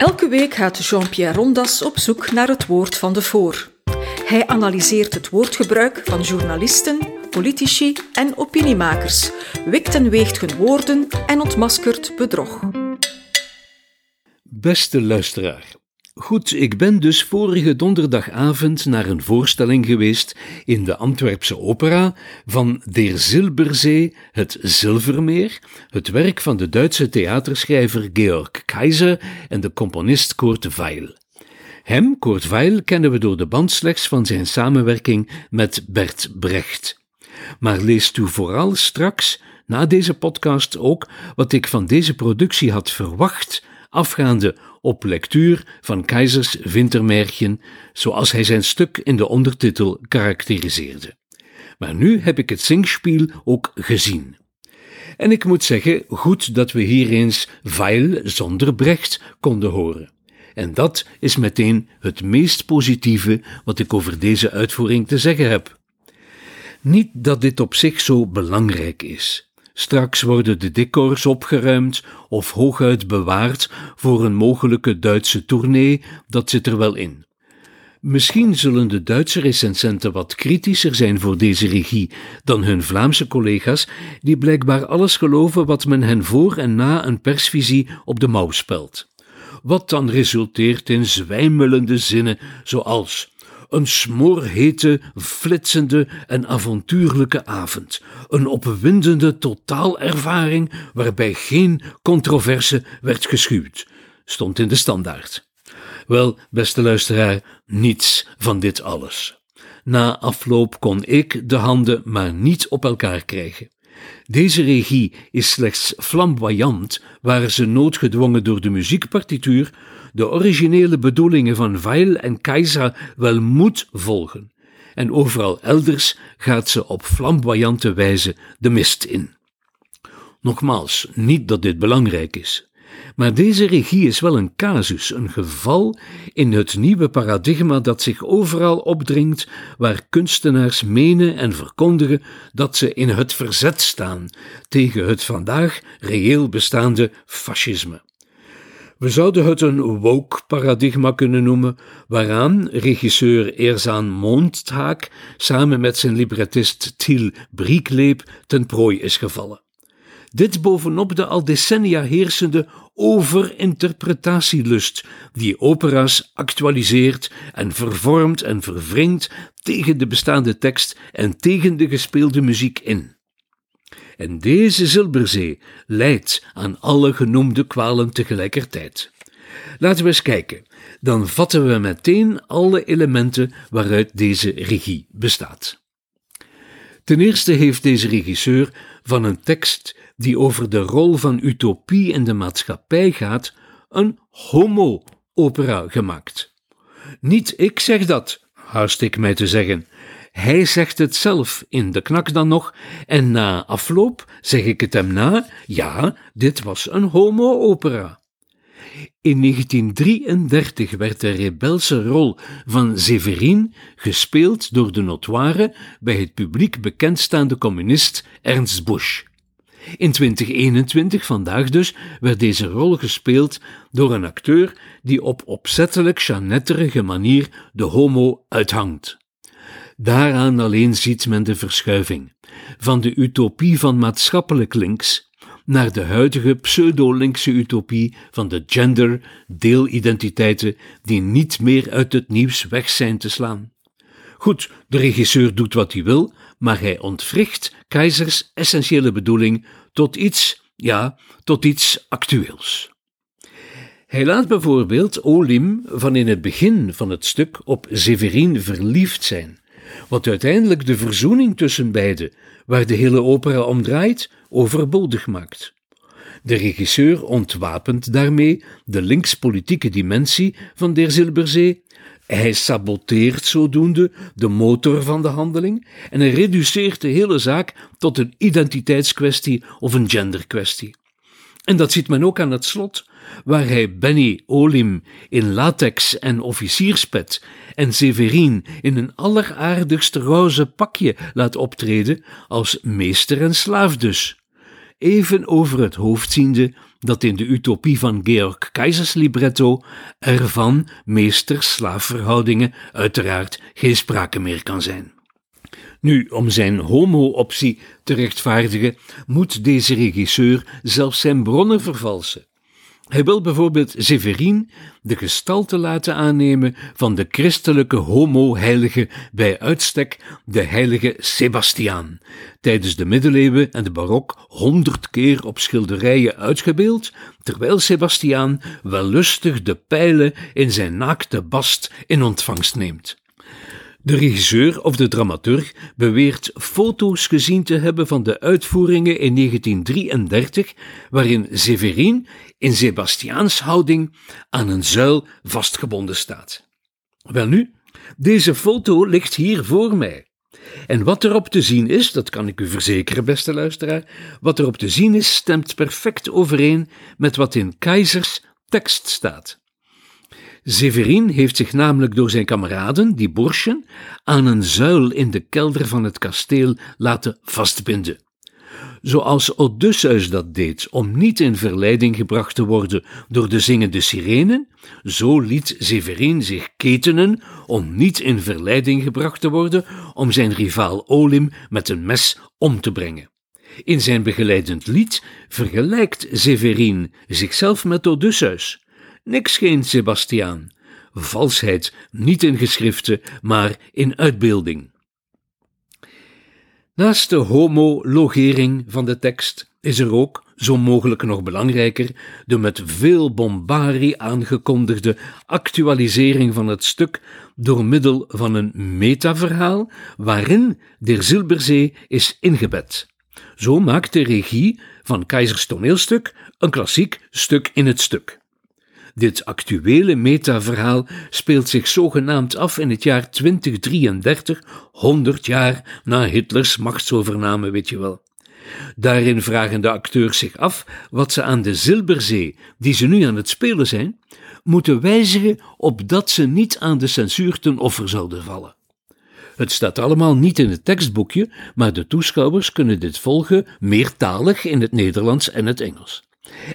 Elke week gaat Jean-Pierre Rondas op zoek naar het woord van de voor. Hij analyseert het woordgebruik van journalisten, politici en opiniemakers, wikt en weegt hun woorden en ontmaskert bedrog. Beste luisteraar, Goed, ik ben dus vorige donderdagavond naar een voorstelling geweest in de Antwerpse Opera van Der Zilberzee, het Zilvermeer, het werk van de Duitse theaterschrijver Georg Kaiser en de componist Kurt Weil. Hem, Kurt Weil, kennen we door de band slechts van zijn samenwerking met Bert Brecht. Maar leest u vooral straks, na deze podcast ook, wat ik van deze productie had verwacht, afgaande op lectuur van Keizers Wintermärchen, zoals hij zijn stuk in de ondertitel karakteriseerde. Maar nu heb ik het zingspiel ook gezien. En ik moet zeggen, goed dat we hier eens Weil zonder Brecht konden horen. En dat is meteen het meest positieve wat ik over deze uitvoering te zeggen heb. Niet dat dit op zich zo belangrijk is. Straks worden de decors opgeruimd of hooguit bewaard voor een mogelijke Duitse tournee, dat zit er wel in. Misschien zullen de Duitse recensenten wat kritischer zijn voor deze regie dan hun Vlaamse collega's, die blijkbaar alles geloven wat men hen voor en na een persvisie op de mouw spelt. Wat dan resulteert in zwijmelende zinnen zoals een smoorhete, flitsende en avontuurlijke avond. Een opwindende totaalervaring waarbij geen controverse werd geschuwd. Stond in de standaard. Wel, beste luisteraar, niets van dit alles. Na afloop kon ik de handen maar niet op elkaar krijgen. Deze regie is slechts flamboyant, waren ze noodgedwongen door de muziekpartituur, de originele bedoelingen van Weil en Keizer wel moet volgen. En overal elders gaat ze op flamboyante wijze de mist in. Nogmaals, niet dat dit belangrijk is. Maar deze regie is wel een casus, een geval in het nieuwe paradigma dat zich overal opdringt, waar kunstenaars menen en verkondigen dat ze in het verzet staan tegen het vandaag reëel bestaande fascisme. We zouden het een woke-paradigma kunnen noemen, waaraan regisseur Erzaan Mondhaak samen met zijn librettist Thiel Briekleep ten prooi is gevallen. Dit bovenop de al decennia heersende overinterpretatielust, die opera's actualiseert en vervormt en verwringt tegen de bestaande tekst en tegen de gespeelde muziek in. En deze zilberzee leidt aan alle genoemde kwalen tegelijkertijd. Laten we eens kijken. Dan vatten we meteen alle elementen waaruit deze regie bestaat. Ten eerste heeft deze regisseur van een tekst die over de rol van utopie in de maatschappij gaat, een homo-opera gemaakt. Niet ik zeg dat, haast ik mij te zeggen. Hij zegt het zelf in de knak dan nog, en na afloop zeg ik het hem na: ja, dit was een homo-opera. In 1933 werd de rebelse rol van Severin gespeeld door de notoire bij het publiek bekendstaande communist Ernst Busch. In 2021, vandaag dus, werd deze rol gespeeld door een acteur die op opzettelijk chanetterige manier de homo uithangt. Daaraan alleen ziet men de verschuiving van de utopie van maatschappelijk links naar de huidige pseudo-linkse utopie van de gender deelidentiteiten die niet meer uit het nieuws weg zijn te slaan. Goed, de regisseur doet wat hij wil, maar hij ontwricht Keizers essentiële bedoeling tot iets, ja, tot iets actueels. Hij laat bijvoorbeeld Olim van in het begin van het stuk op Severin verliefd zijn, wat uiteindelijk de verzoening tussen beiden, waar de hele opera om draait, overbodig maakt. De regisseur ontwapent daarmee de linkspolitieke dimensie van Der Zilberzee hij saboteert zodoende de motor van de handeling en hij reduceert de hele zaak tot een identiteitskwestie of een genderkwestie. En dat ziet men ook aan het slot, waar hij Benny Olim in latex en officierspet en Severin in een alleraardigst roze pakje laat optreden als meester en slaaf dus. Even over het hoofd ziende dat in de utopie van Georg Keizers libretto er van meester-slaafverhoudingen uiteraard geen sprake meer kan zijn. Nu, om zijn homo-optie te rechtvaardigen, moet deze regisseur zelfs zijn bronnen vervalsen. Hij wil bijvoorbeeld Severin de gestalte laten aannemen van de christelijke homo-heilige bij uitstek, de heilige Sebastiaan, tijdens de middeleeuwen en de barok honderd keer op schilderijen uitgebeeld, terwijl Sebastiaan wellustig de pijlen in zijn naakte bast in ontvangst neemt. De regisseur of de dramaturg beweert foto's gezien te hebben van de uitvoeringen in 1933, waarin Severin in Sebastiaans houding aan een zuil vastgebonden staat. Welnu, deze foto ligt hier voor mij. En wat erop te zien is, dat kan ik u verzekeren, beste luisteraar, wat erop te zien is, stemt perfect overeen met wat in Keizers tekst staat. Severin heeft zich namelijk door zijn kameraden, die Borschen, aan een zuil in de kelder van het kasteel laten vastbinden. Zoals Odysseus dat deed om niet in verleiding gebracht te worden door de zingende sirenen, zo liet Severin zich ketenen om niet in verleiding gebracht te worden om zijn rivaal Olim met een mes om te brengen. In zijn begeleidend lied vergelijkt Severin zichzelf met Odysseus. Niks geen Sebastiaan. Valsheid niet in geschriften, maar in uitbeelding. Naast de homologering van de tekst is er ook, zo mogelijk nog belangrijker, de met veel bombarie aangekondigde actualisering van het stuk door middel van een metaverhaal waarin de Zilberzee is ingebed. Zo maakt de regie van Keizers toneelstuk een klassiek stuk in het stuk. Dit actuele metaverhaal speelt zich zogenaamd af in het jaar 2033, 100 jaar na Hitlers machtsovername, weet je wel. Daarin vragen de acteurs zich af wat ze aan de Zilberzee, die ze nu aan het spelen zijn, moeten wijzigen opdat ze niet aan de censuur ten offer zouden vallen. Het staat allemaal niet in het tekstboekje, maar de toeschouwers kunnen dit volgen meertalig in het Nederlands en het Engels.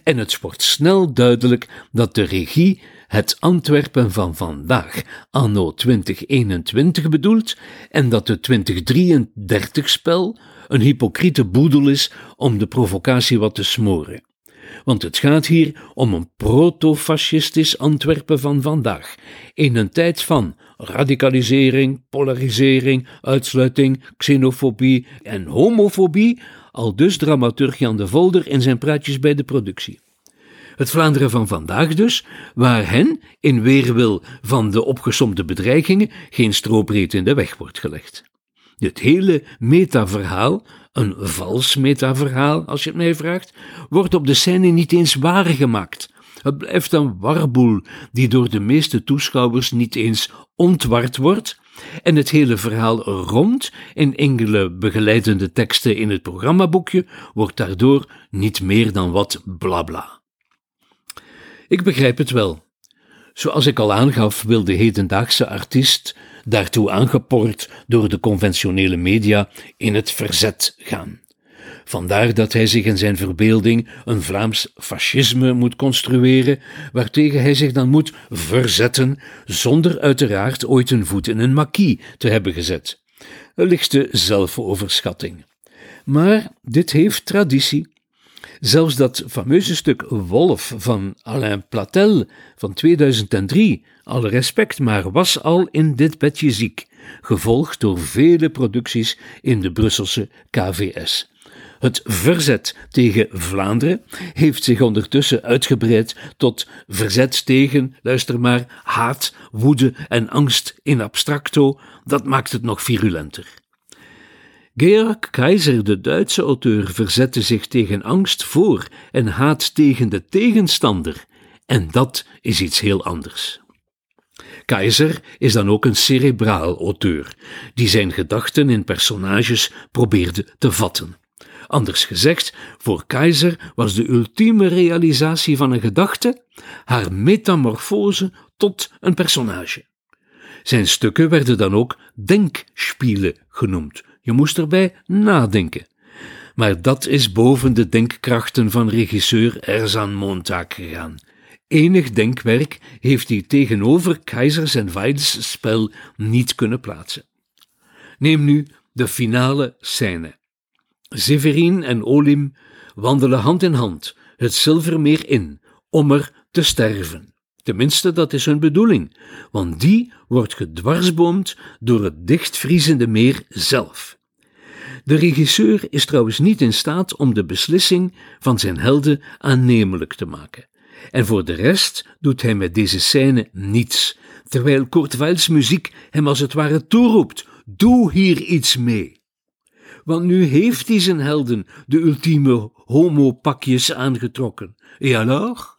En het wordt snel duidelijk dat de regie het Antwerpen van vandaag, anno 2021, bedoelt en dat het 2033-spel een hypocriete boedel is om de provocatie wat te smoren. Want het gaat hier om een proto-fascistisch Antwerpen van vandaag, in een tijd van radicalisering, polarisering, uitsluiting, xenofobie en homofobie, al dus dramaturg Jan de Volder in zijn praatjes bij de productie. Het Vlaanderen van vandaag dus, waar hen, in weerwil van de opgesomde bedreigingen, geen strobreed in de weg wordt gelegd. Dit hele metaverhaal, een vals metaverhaal als je het mij vraagt, wordt op de scène niet eens waargemaakt. Het blijft een warboel die door de meeste toeschouwers niet eens ontward wordt, en het hele verhaal rond in enkele begeleidende teksten in het programmaboekje wordt daardoor niet meer dan wat blabla. Ik begrijp het wel. Zoals ik al aangaf, wil de hedendaagse artiest, daartoe aangepord door de conventionele media, in het verzet gaan. Vandaar dat hij zich in zijn verbeelding een Vlaams fascisme moet construeren, waartegen hij zich dan moet verzetten, zonder uiteraard ooit een voet in een maquis te hebben gezet. Een lichte zelfoverschatting. Maar dit heeft traditie. Zelfs dat fameuze stuk Wolf van Alain Platel van 2003, alle respect, maar was al in dit bedje ziek, gevolgd door vele producties in de Brusselse KVS. Het verzet tegen Vlaanderen heeft zich ondertussen uitgebreid tot verzet tegen, luister maar, haat, woede en angst in abstracto. Dat maakt het nog virulenter. Georg Keizer, de Duitse auteur, verzette zich tegen angst voor en haat tegen de tegenstander. En dat is iets heel anders. Keizer is dan ook een cerebraal auteur, die zijn gedachten in personages probeerde te vatten. Anders gezegd, voor Keizer was de ultieme realisatie van een gedachte haar metamorfose tot een personage. Zijn stukken werden dan ook denkspielen genoemd. Je moest erbij nadenken. Maar dat is boven de denkkrachten van regisseur Erzan Montag gegaan. Enig denkwerk heeft hij tegenover Keizers en Weils spel niet kunnen plaatsen. Neem nu de finale scène. Severin en Olim wandelen hand in hand het zilvermeer in om er te sterven. Tenminste, dat is hun bedoeling, want die wordt gedwarsboomd door het dichtvriezende meer zelf. De regisseur is trouwens niet in staat om de beslissing van zijn helden aannemelijk te maken. En voor de rest doet hij met deze scène niets, terwijl Kurt Weils muziek hem als het ware toeroept: Doe hier iets mee. Want nu heeft hij zijn helden de ultieme homo-pakjes aangetrokken. Et alors?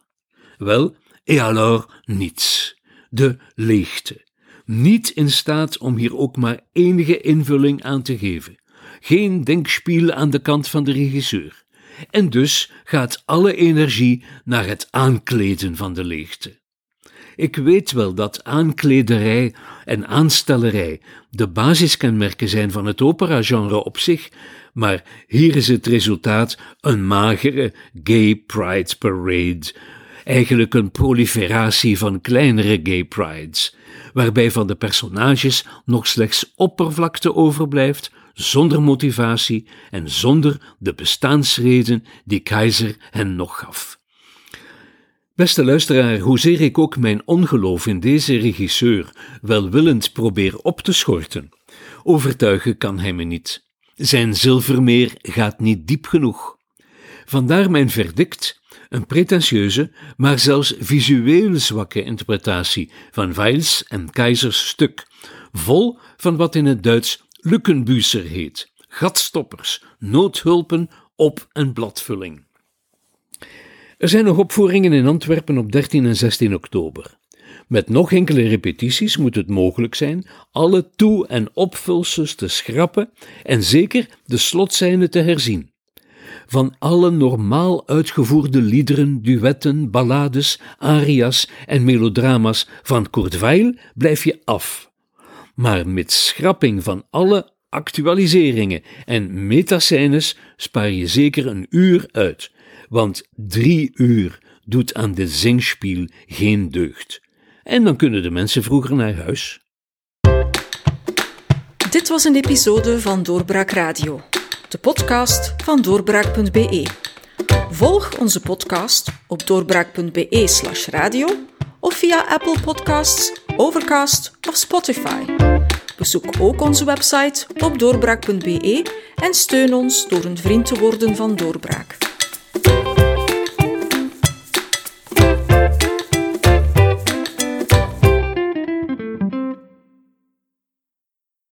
Wel, et alors niets. De leegte. Niet in staat om hier ook maar enige invulling aan te geven. Geen denkspiel aan de kant van de regisseur. En dus gaat alle energie naar het aankleden van de leegte. Ik weet wel dat aanklederij en aanstellerij de basiskenmerken zijn van het opera-genre op zich, maar hier is het resultaat een magere gay pride parade, eigenlijk een proliferatie van kleinere gay prides, waarbij van de personages nog slechts oppervlakte overblijft, zonder motivatie en zonder de bestaansreden die keizer hen nog gaf. Beste luisteraar, hoezeer ik ook mijn ongeloof in deze regisseur welwillend probeer op te schorten, overtuigen kan hij me niet. Zijn zilvermeer gaat niet diep genoeg. Vandaar mijn verdict, een pretentieuze, maar zelfs visueel zwakke interpretatie van Weils en Keizers stuk, vol van wat in het Duits Lückenbüßer heet, gatstoppers, noodhulpen op een bladvulling. Er zijn nog opvoeringen in Antwerpen op 13 en 16 oktober. Met nog enkele repetities moet het mogelijk zijn alle toe- en opvulsels te schrappen en zeker de slotzijne te herzien. Van alle normaal uitgevoerde liederen, duetten, ballades, arias en melodrama's van Kurt blijf je af. Maar met schrapping van alle actualiseringen en metascènes spaar je zeker een uur uit, want drie uur doet aan de zingspiel geen deugd. En dan kunnen de mensen vroeger naar huis. Dit was een episode van Doorbraak Radio, de podcast van doorbraak.be. Volg onze podcast op doorbraak.be/slash radio of via Apple Podcasts, Overcast of Spotify. Bezoek ook onze website op doorbraak.be en steun ons door een vriend te worden van Doorbraak.